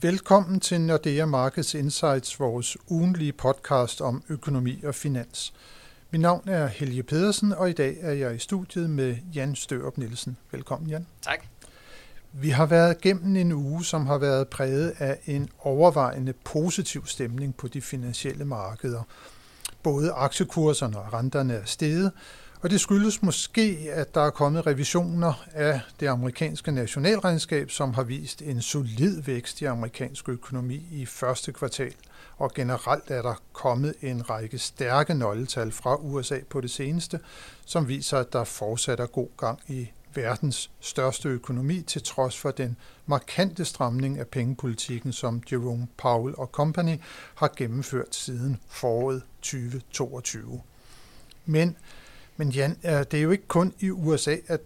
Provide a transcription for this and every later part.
Velkommen til Nordea Markets Insights, vores ugenlige podcast om økonomi og finans. Mit navn er Helge Pedersen, og i dag er jeg i studiet med Jan Størup Nielsen. Velkommen, Jan. Tak. Vi har været gennem en uge, som har været præget af en overvejende positiv stemning på de finansielle markeder. Både aktiekurserne og renterne er steget, og det skyldes måske, at der er kommet revisioner af det amerikanske nationalregnskab, som har vist en solid vækst i amerikansk økonomi i første kvartal. Og generelt er der kommet en række stærke nøgletal fra USA på det seneste, som viser, at der fortsat er god gang i verdens største økonomi, til trods for den markante stramning af pengepolitikken, som Jerome Powell og Company har gennemført siden foråret 2022. Men men Jan, det er jo ikke kun i USA, at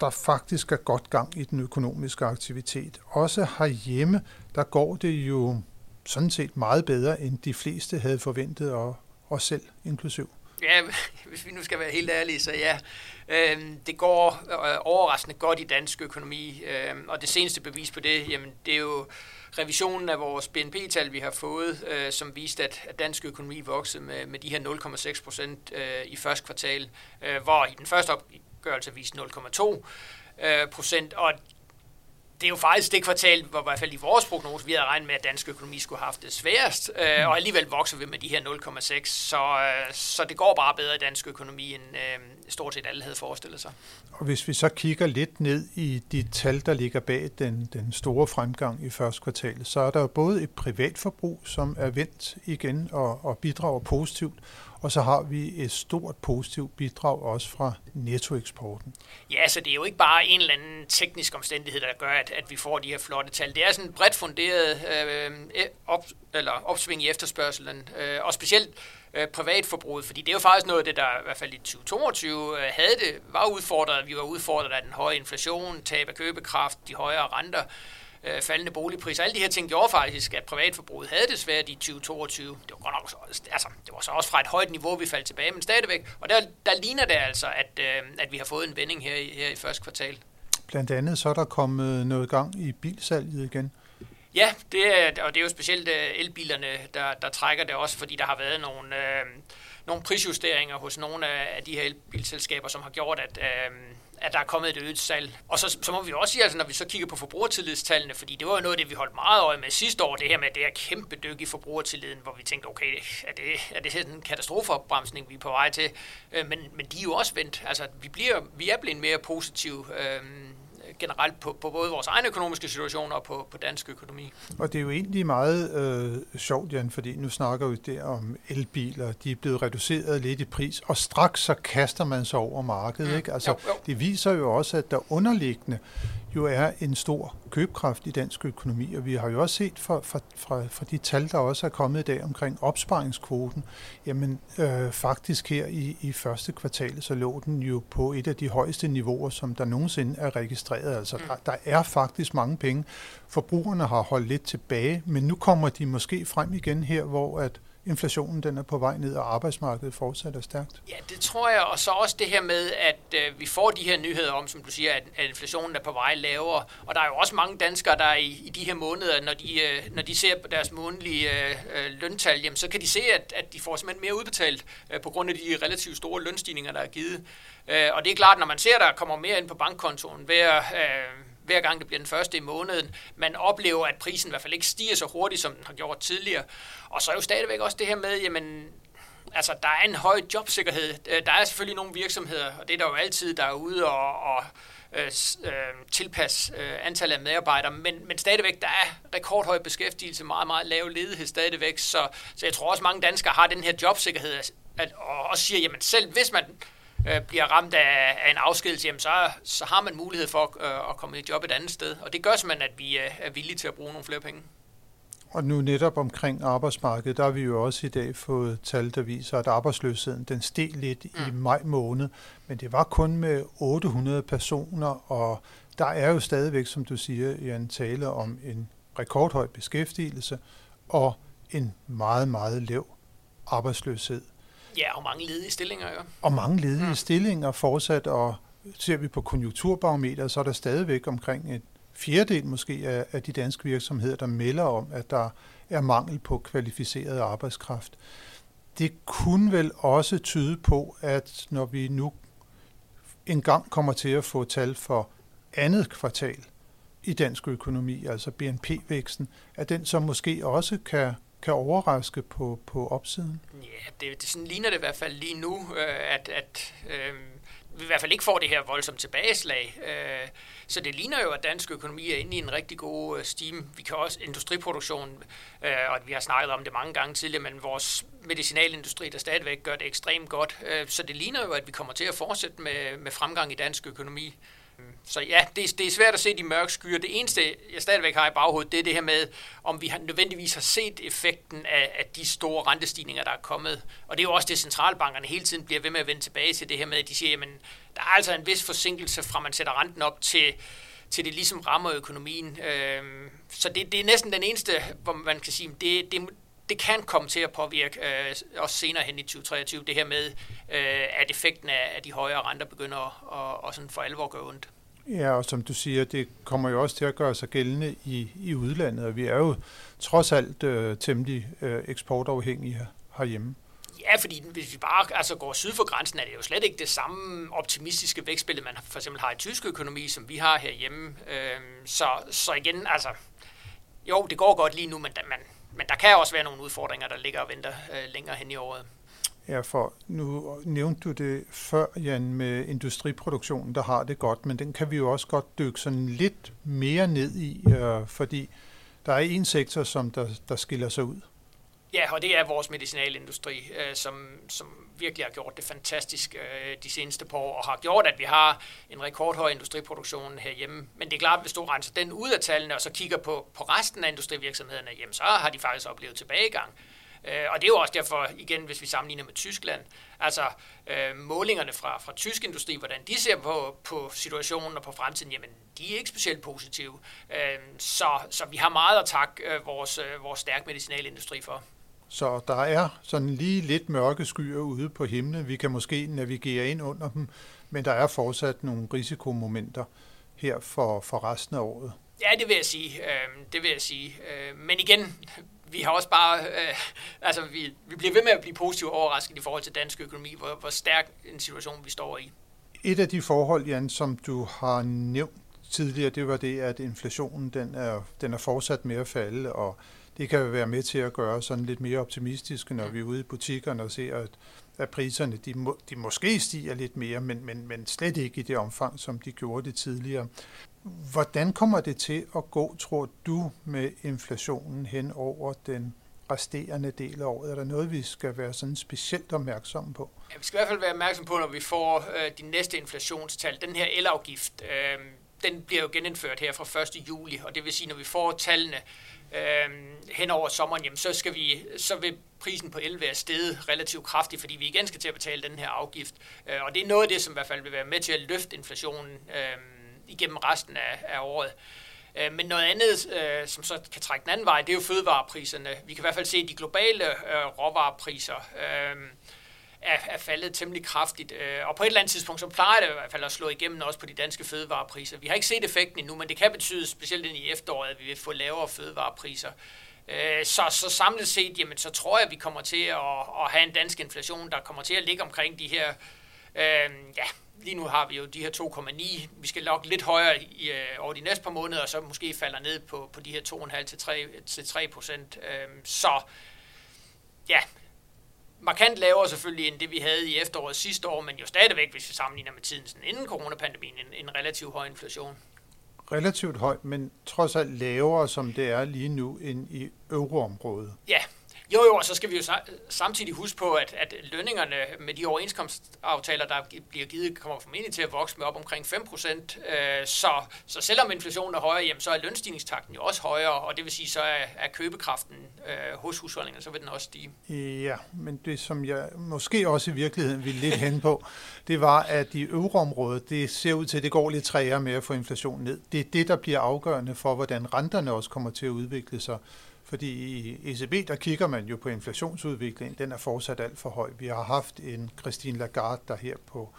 der faktisk er godt gang i den økonomiske aktivitet. Også herhjemme, der går det jo sådan set meget bedre, end de fleste havde forventet, og os selv inklusiv. Ja, hvis vi nu skal være helt ærlige, så ja. Øh, det går øh, overraskende godt i dansk økonomi, øh, og det seneste bevis på det, jamen, det er jo revisionen af vores BNP-tal, vi har fået, øh, som viste, at, at dansk økonomi voksede med, med de her 0,6 procent øh, i første kvartal, øh, hvor i den første opgørelse viste 0,2 øh, procent, og det er jo faktisk det kvartal, hvor i hvert fald i vores prognose, vi havde regnet med, at dansk økonomi skulle have haft det sværest, øh, og alligevel vokser vi med de her 0,6, så, øh, så det går bare bedre i dansk økonomi, end øh, stort set alle havde forestillet sig. Og hvis vi så kigger lidt ned i de tal, der ligger bag den, den store fremgang i første kvartal, så er der både et privatforbrug, som er vendt igen og, og bidrager positivt, og så har vi et stort positivt bidrag også fra nettoeksporten. Ja, så det er jo ikke bare en eller anden teknisk omstændighed, der gør, at, at vi får de her flotte tal. Det er sådan bredt funderet øh, e- op, eller opsving i efterspørgselen, øh, og specielt øh, privatforbruget, fordi det er jo faktisk noget af det, der i hvert fald i 2022 øh, havde det, var udfordret. Vi var udfordret af den høje inflation, tab af købekraft, de højere renter øh, faldende boligpriser. Alle de her ting gjorde faktisk, at privatforbruget havde det svært i 2022. Det var godt nok, altså, det var så også fra et højt niveau, vi faldt tilbage, men stadigvæk. Og der, der ligner det altså, at, øh, at vi har fået en vending her i, her i første kvartal. Blandt andet så er der kommet noget gang i bilsalget igen. Ja, det er, og det er jo specielt øh, elbilerne, der, der trækker det også, fordi der har været nogle, øh, nogle prisjusteringer hos nogle af de her elbilselskaber, som har gjort, at, øh, at der er kommet et øget salg. Og så, så må vi også sige, altså, når vi så kigger på forbrugertillidstallene, fordi det var jo noget af det, vi holdt meget øje med sidste år, det her med det her kæmpe dyk i forbrugertilliden, hvor vi tænkte, okay, er det, er det en katastrofeopbremsning, vi er på vej til? Øh, men, men de er jo også vendt. Altså, vi, bliver, vi er blevet mere positive øh, generelt på, på både vores egen økonomiske situation og på, på dansk økonomi. Og det er jo egentlig meget øh, sjovt, Jan, fordi nu snakker vi der om elbiler, de er blevet reduceret lidt i pris, og straks så kaster man sig over markedet. Mm. Ikke? Altså, jo, jo. Det viser jo også, at der underliggende jo er en stor købekraft i dansk økonomi, og vi har jo også set fra, fra, fra, fra de tal, der også er kommet i dag omkring opsparingskvoten, jamen øh, faktisk her i, i første kvartal, så lå den jo på et af de højeste niveauer, som der nogensinde er registreret. Altså der, der er faktisk mange penge. Forbrugerne har holdt lidt tilbage, men nu kommer de måske frem igen her, hvor at inflationen den er på vej ned, og arbejdsmarkedet fortsætter stærkt? Ja, det tror jeg, og så også det her med, at øh, vi får de her nyheder om, som du siger, at, at inflationen er på vej lavere, og der er jo også mange danskere, der i, i de her måneder, når de, øh, når de ser på deres månedlige øh, øh, løntal, jamen, så kan de se, at, at de får simpelthen mere udbetalt øh, på grund af de relativt store lønstigninger, der er givet. Øh, og det er klart, når man ser, at der kommer mere ind på bankkontoen hver... Øh, hver gang det bliver den første i måneden. Man oplever, at prisen i hvert fald ikke stiger så hurtigt, som den har gjort tidligere. Og så er jo stadigvæk også det her med, jamen, altså, der er en høj jobsikkerhed. Øh, der er selvfølgelig nogle virksomheder, og det er der jo altid, der er ude og, og øh, øh, tilpasse øh, antallet af medarbejdere, men, men stadigvæk, der er rekordhøj beskæftigelse, meget, meget lav ledighed stadigvæk, så, så jeg tror også, mange danskere har den her jobsikkerhed, at, og også siger, jamen selv hvis man øh, bliver ramt af, af en afskedelse, jamen så, så har man mulighed for øh, at komme i job et andet sted. Og det gør simpelthen, at vi øh, er villige til at bruge nogle flere penge. Og nu netop omkring arbejdsmarkedet, der har vi jo også i dag fået tal, der viser, at arbejdsløsheden den steg lidt mm. i maj måned, men det var kun med 800 personer, og der er jo stadigvæk, som du siger, en tale om en rekordhøj beskæftigelse og en meget, meget lav arbejdsløshed. Ja, og mange ledige stillinger jo. Og mange ledige mm. stillinger fortsat, og ser vi på konjunkturbarometer, så er der stadigvæk omkring et fjerdedel måske af, af de danske virksomheder, der melder om, at der er mangel på kvalificeret arbejdskraft. Det kunne vel også tyde på, at når vi nu engang kommer til at få tal for andet kvartal i dansk økonomi, altså BNP-væksten, at den så måske også kan, kan overraske på, på opsiden? Ja, det, det sådan ligner det i hvert fald lige nu, øh, at, at øh, vi i hvert fald ikke får det her voldsomme tilbageslag. Øh, så det ligner jo, at dansk økonomi er inde i en rigtig god øh, steam. Vi kan også industriproduktion, øh, og vi har snakket om det mange gange tidligere, men vores medicinalindustri, der stadigvæk gør det ekstremt godt. Øh, så det ligner jo, at vi kommer til at fortsætte med, med fremgang i dansk økonomi. Så ja, det, det er svært at se de mørke skyer. Det eneste, jeg stadigvæk har i baghovedet, det er det her med, om vi har, nødvendigvis har set effekten af, af de store rentestigninger, der er kommet. Og det er jo også det, centralbankerne hele tiden bliver ved med at vende tilbage til det her med, at de siger, jamen, der er altså en vis forsinkelse fra, man sætter renten op til, til det ligesom rammer økonomien. Øhm, så det, det er næsten den eneste, hvor man kan sige, det, det, det kan komme til at påvirke øh, også senere hen i 2023, det her med, øh, at effekten af, af de højere renter begynder at, og, og sådan for alvor gøre ondt. Ja, og som du siger, det kommer jo også til at gøre sig gældende i, i udlandet, og vi er jo trods alt øh, temmelig øh, eksportafhængige herhjemme. Ja, fordi hvis vi bare altså, går syd for grænsen, er det jo slet ikke det samme optimistiske vækstbillede, man for eksempel har i tysk økonomi, som vi har herhjemme. Øh, så, så igen, altså, jo, det går godt lige nu, men, man, men der kan også være nogle udfordringer, der ligger og venter øh, længere hen i året. Ja, for nu nævnte du det før, Jan, med industriproduktionen, der har det godt, men den kan vi jo også godt dykke sådan lidt mere ned i, øh, fordi der er en sektor, som der, der skiller sig ud. Ja, og det er vores medicinalindustri, øh, som, som virkelig har gjort det fantastisk øh, de seneste par år, og har gjort, at vi har en rekordhøj industriproduktion herhjemme. Men det er klart, at hvis du renser den ud af tallene, og så kigger på, på resten af industrivirksomhederne, jamen, så har de faktisk oplevet tilbagegang. Øh, og det er jo også derfor, igen, hvis vi sammenligner med Tyskland, altså øh, målingerne fra, fra tysk industri, hvordan de ser på, på situationen og på fremtiden, jamen de er ikke specielt positive. Øh, så, så vi har meget at takke øh, vores, øh, vores stærk medicinalindustri for. Så der er sådan lige lidt mørke skyer ude på himlen. Vi kan måske navigere ind under dem, men der er fortsat nogle risikomomenter her for, for resten af året. Ja, det vil jeg sige. Øh, det vil jeg sige. Øh, men igen, vi har også bare, øh, altså vi, vi bliver ved med at blive positivt overrasket i forhold til dansk økonomi, hvor, hvor stærk en situation vi står i. Et af de forhold, Jan, som du har nævnt tidligere, det var det, at inflationen den er, den er fortsat med at falde, og det kan være med til at gøre sådan lidt mere optimistiske, når vi er ude i butikkerne og ser, at, at priserne de, må, de måske stiger lidt mere, men, men, men slet ikke i det omfang, som de gjorde det tidligere. Hvordan kommer det til at gå, tror du, med inflationen hen over den resterende del af året? Er der noget, vi skal være sådan specielt opmærksomme på? Ja, vi skal i hvert fald være opmærksomme på, når vi får øh, de næste inflationstal. Den her elafgift, øh, den bliver jo genindført her fra 1. juli, og det vil sige, når vi får tallene øh, hen over sommeren, jamen, så, skal vi, så vil prisen på el være steget relativt kraftigt, fordi vi igen skal til at betale den her afgift. Øh, og det er noget af det, som i hvert fald vil være med til at løfte inflationen øh, igennem resten af, af året. Øh, men noget andet, øh, som så kan trække den anden vej, det er jo fødevarepriserne. Vi kan i hvert fald se, de globale øh, råvarepriser øhm, er, er faldet temmelig kraftigt. Øh, og på et eller andet tidspunkt, så plejer det i hvert fald at slå igennem også på de danske fødevarepriser. Vi har ikke set effekten endnu, men det kan betyde, specielt ind i efteråret, at vi vil få lavere fødevarepriser. Øh, så, så samlet set, jamen, så tror jeg, at vi kommer til at, at have en dansk inflation, der kommer til at ligge omkring de her øh, ja, lige nu har vi jo de her 2,9. Vi skal nok lidt højere i, øh, over de næste par måneder, og så måske falder ned på, på de her 2,5 til 3, til 3 procent. Øh, så ja, markant lavere selvfølgelig end det, vi havde i efteråret sidste år, men jo stadigvæk, hvis vi sammenligner med tiden sådan inden coronapandemien, en, en relativt høj inflation. Relativt høj, men trods alt lavere, som det er lige nu, end i euroområdet. Ja, jo, jo, og så skal vi jo samtidig huske på, at, at lønningerne med de overenskomstaftaler, der bliver givet, kommer formentlig til at vokse med op omkring 5%. Øh, så, så selvom inflationen er højere, jamen, så er lønstigningstakten jo også højere, og det vil sige, så er, er købekraften øh, hos husholdningerne, så vil den også stige. Ja, men det som jeg måske også i virkeligheden ville lidt hen på, det var, at i euroområdet, det ser ud til, at det går lidt træere med at få inflationen ned. Det er det, der bliver afgørende for, hvordan renterne også kommer til at udvikle sig. Fordi i ECB, der kigger man jo på inflationsudviklingen. Den er fortsat alt for høj. Vi har haft en Christine Lagarde, der her på,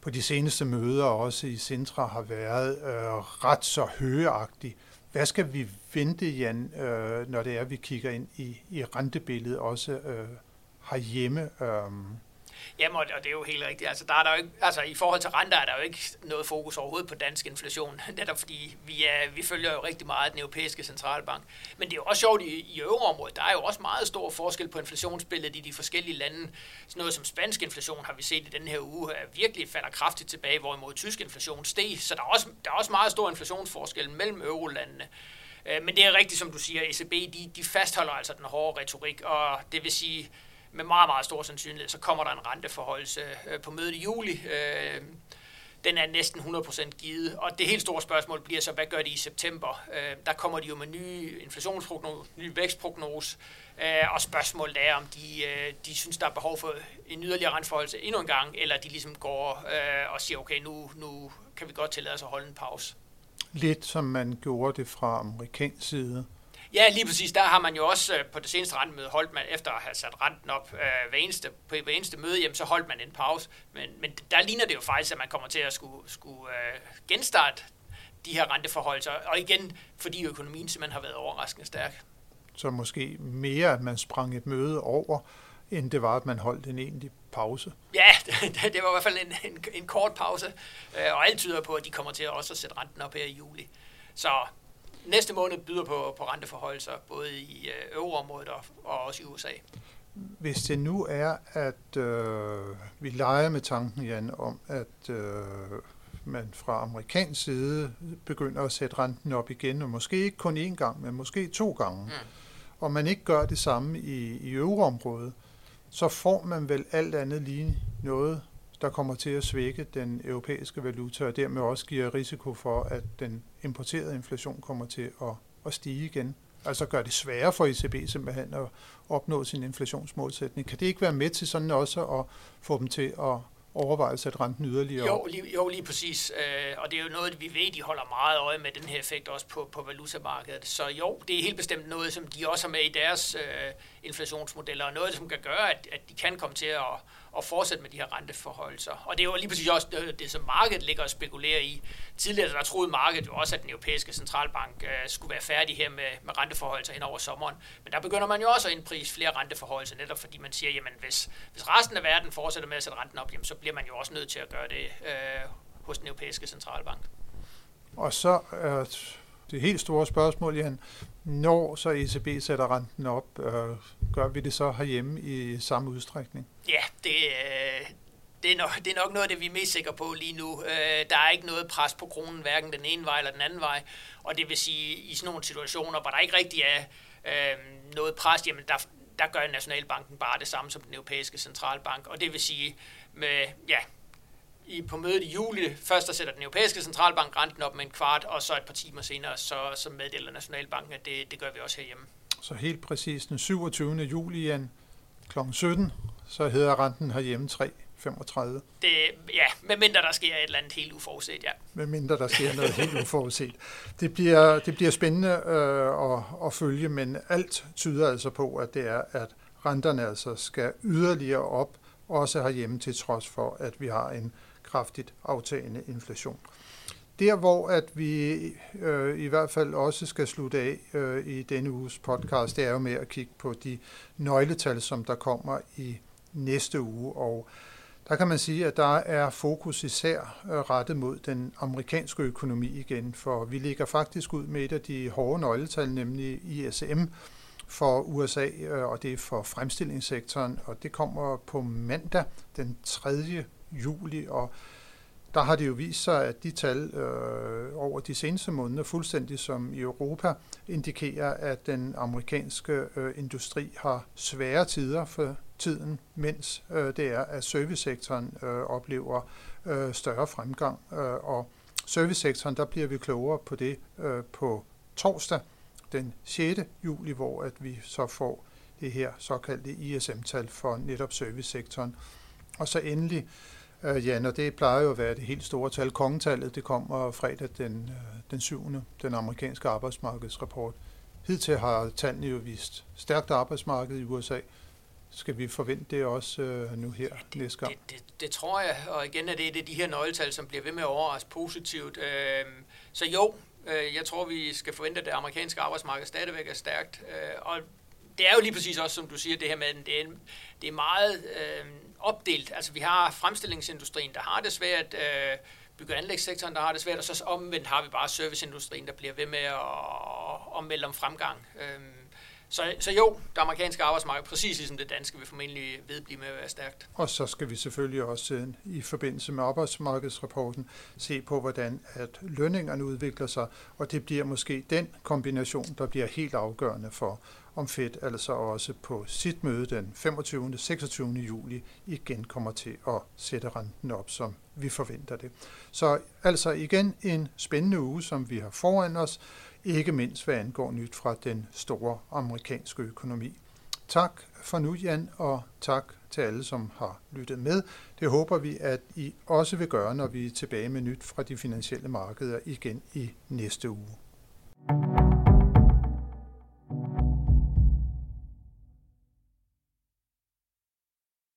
på de seneste møder, også i Centra, har været øh, ret så højeagtig. Hvad skal vi vente, Jan, øh, når det er, at vi kigger ind i, i rentebilledet også øh, herhjemme? Øh, Jamen, og det er jo helt rigtigt. Altså, der er der jo ikke, altså, i forhold til renter er der jo ikke noget fokus overhovedet på dansk inflation, netop fordi vi, er, vi følger jo rigtig meget den europæiske centralbank. Men det er jo også sjovt i, i euroområdet. Der er jo også meget stor forskel på inflationsbilledet i de forskellige lande. Sådan noget som spansk inflation har vi set i den her uge, er virkelig falder kraftigt tilbage, hvorimod tysk inflation steg. Så der er også, der er også meget stor inflationsforskel mellem eurolandene. Øh, men det er rigtigt, som du siger, ECB de, de fastholder altså den hårde retorik, og det vil sige, med meget, meget stor sandsynlighed, så kommer der en renteforholdelse øh, på mødet i juli. Øh, den er næsten 100% givet. Og det helt store spørgsmål bliver så, hvad gør de i september? Øh, der kommer de jo med nye inflationsprognose, ny vækstprognose, og spørgsmålet er, om de, de synes, der er behov for en yderligere renteforholdelse endnu en gang, eller de ligesom går og siger, okay, nu, nu kan vi godt tillade os at holde en pause. Lidt som man gjorde det fra amerikansk side. Ja, lige præcis. Der har man jo også øh, på det seneste rentemøde holdt man, efter at have sat renten op øh, hver, eneste, på hver eneste møde, jamen, så holdt man en pause. Men, men der ligner det jo faktisk, at man kommer til at skulle, skulle øh, genstarte de her renteforhold. Og igen, fordi økonomien simpelthen har været overraskende stærk. Så måske mere, at man sprang et møde over, end det var, at man holdt en egentlig pause. Ja, det, det var i hvert fald en, en, en kort pause, øh, og alt tyder på, at de kommer til at også at sætte renten op her i juli. Så næste måned byder på, på renteforholdelser, både i øh, euroområdet og, og også i USA. Hvis det nu er, at øh, vi leger med tanken, Jan, om at øh, man fra amerikansk side begynder at sætte renten op igen, og måske ikke kun én gang, men måske to gange, mm. og man ikke gør det samme i, i euroområdet, så får man vel alt andet lige noget der kommer til at svække den europæiske valuta, og dermed også giver risiko for, at den importerede inflation kommer til at, at stige igen. Altså gør det sværere for ECB simpelthen at opnå sin inflationsmålsætning. Kan det ikke være med til sådan også at få dem til at overveje at sætte renten yderligere jo, lige, jo, lige præcis. Øh, og det er jo noget, vi ved, de holder meget øje med den her effekt også på, på valutamarkedet. Så jo, det er helt bestemt noget, som de også har med i deres øh, inflationsmodeller, og noget, som kan gøre, at, at de kan komme til at at fortsætte med de her renteforholdelser. Og det er jo lige præcis også det, det som markedet ligger og spekulerer i. Tidligere der troede markedet jo også, at den europæiske centralbank øh, skulle være færdig her med, med renteforholdelser hen over sommeren. Men der begynder man jo også at indprise flere renteforholdelser, netop fordi man siger, jamen hvis, hvis resten af verden fortsætter med at sætte renten op, jamen, så bliver man jo også nødt til at gøre det øh, hos den europæiske centralbank. Og så øh, det helt store spørgsmål, Jan, når så ECB sætter renten op, øh, gør vi det så herhjemme i samme udstrækning? Ja, det, øh, det, er nok, det er nok noget af det, vi er mest sikre på lige nu. Øh, der er ikke noget pres på kronen, hverken den ene vej eller den anden vej. Og det vil sige, i sådan nogle situationer, hvor der ikke rigtig er øh, noget pres, jamen der, der gør Nationalbanken bare det samme som den europæiske centralbank. Og det vil sige, med, ja, i, på mødet i juli, først der sætter den europæiske centralbank renten op med en kvart, og så et par timer senere, så, så meddeler Nationalbanken, at det, det gør vi også herhjemme. Så helt præcis den 27. juli kl. 17, så hedder renten herhjemme 3,35. Det, ja, medmindre der sker et eller andet helt uforudset, ja. Medmindre der sker noget helt uforudset. Det bliver, det bliver spændende øh, at, at følge, men alt tyder altså på, at det er, at renterne altså skal yderligere op, også herhjemme til trods for, at vi har en kraftigt aftagende inflation. Der, hvor at vi øh, i hvert fald også skal slutte af øh, i denne uges podcast, det er jo med at kigge på de nøgletal, som der kommer i næste uge. Og der kan man sige, at der er fokus især øh, rettet mod den amerikanske økonomi igen, for vi ligger faktisk ud med et af de hårde nøgletal, nemlig ISM for USA, øh, og det er for fremstillingssektoren, og det kommer på mandag den 3 juli, og der har det jo vist sig, at de tal øh, over de seneste måneder, fuldstændig som i Europa, indikerer, at den amerikanske øh, industri har svære tider for tiden, mens øh, det er, at servicesektoren øh, oplever øh, større fremgang. Øh, og servicesektoren, der bliver vi klogere på det øh, på torsdag den 6. juli, hvor at vi så får det her såkaldte ISM-tal for netop servicesektoren. Og så endelig Øh, ja, og det plejer jo at være det helt store tal. Kongetallet, det kommer fredag den, øh, den 7. den amerikanske arbejdsmarkedsrapport. Hidtil har tallene jo vist stærkt arbejdsmarked i USA, skal vi forvente det også øh, nu her ja, det, næste gang? Det, det, det tror jeg, og igen er det, det de her nøgletal, som bliver ved med at overraske positivt. Øh, så jo, øh, jeg tror, vi skal forvente, at det amerikanske arbejdsmarked stadigvæk er stærkt. Øh, og det er jo lige præcis også, som du siger, det her med, at det er, det er meget øh, opdelt. Altså vi har fremstillingsindustrien, der har det svært, øh, bygge- og anlægssektoren, der har det svært, og så omvendt har vi bare serviceindustrien, der bliver ved med at, at melde om fremgang. Øh, så, så jo, det amerikanske arbejdsmarked, præcis ligesom det danske, vil formentlig vedblive med at være stærkt. Og så skal vi selvfølgelig også øh, i forbindelse med arbejdsmarkedsrapporten se på, hvordan at lønningerne udvikler sig, og det bliver måske den kombination, der bliver helt afgørende for, om Fed altså også på sit møde den 25. 26. juli igen kommer til at sætte renten op, som vi forventer det. Så altså igen en spændende uge, som vi har foran os ikke mindst hvad angår nyt fra den store amerikanske økonomi. Tak for nu, Jan, og tak til alle, som har lyttet med. Det håber vi, at I også vil gøre, når vi er tilbage med nyt fra de finansielle markeder igen i næste uge. thank you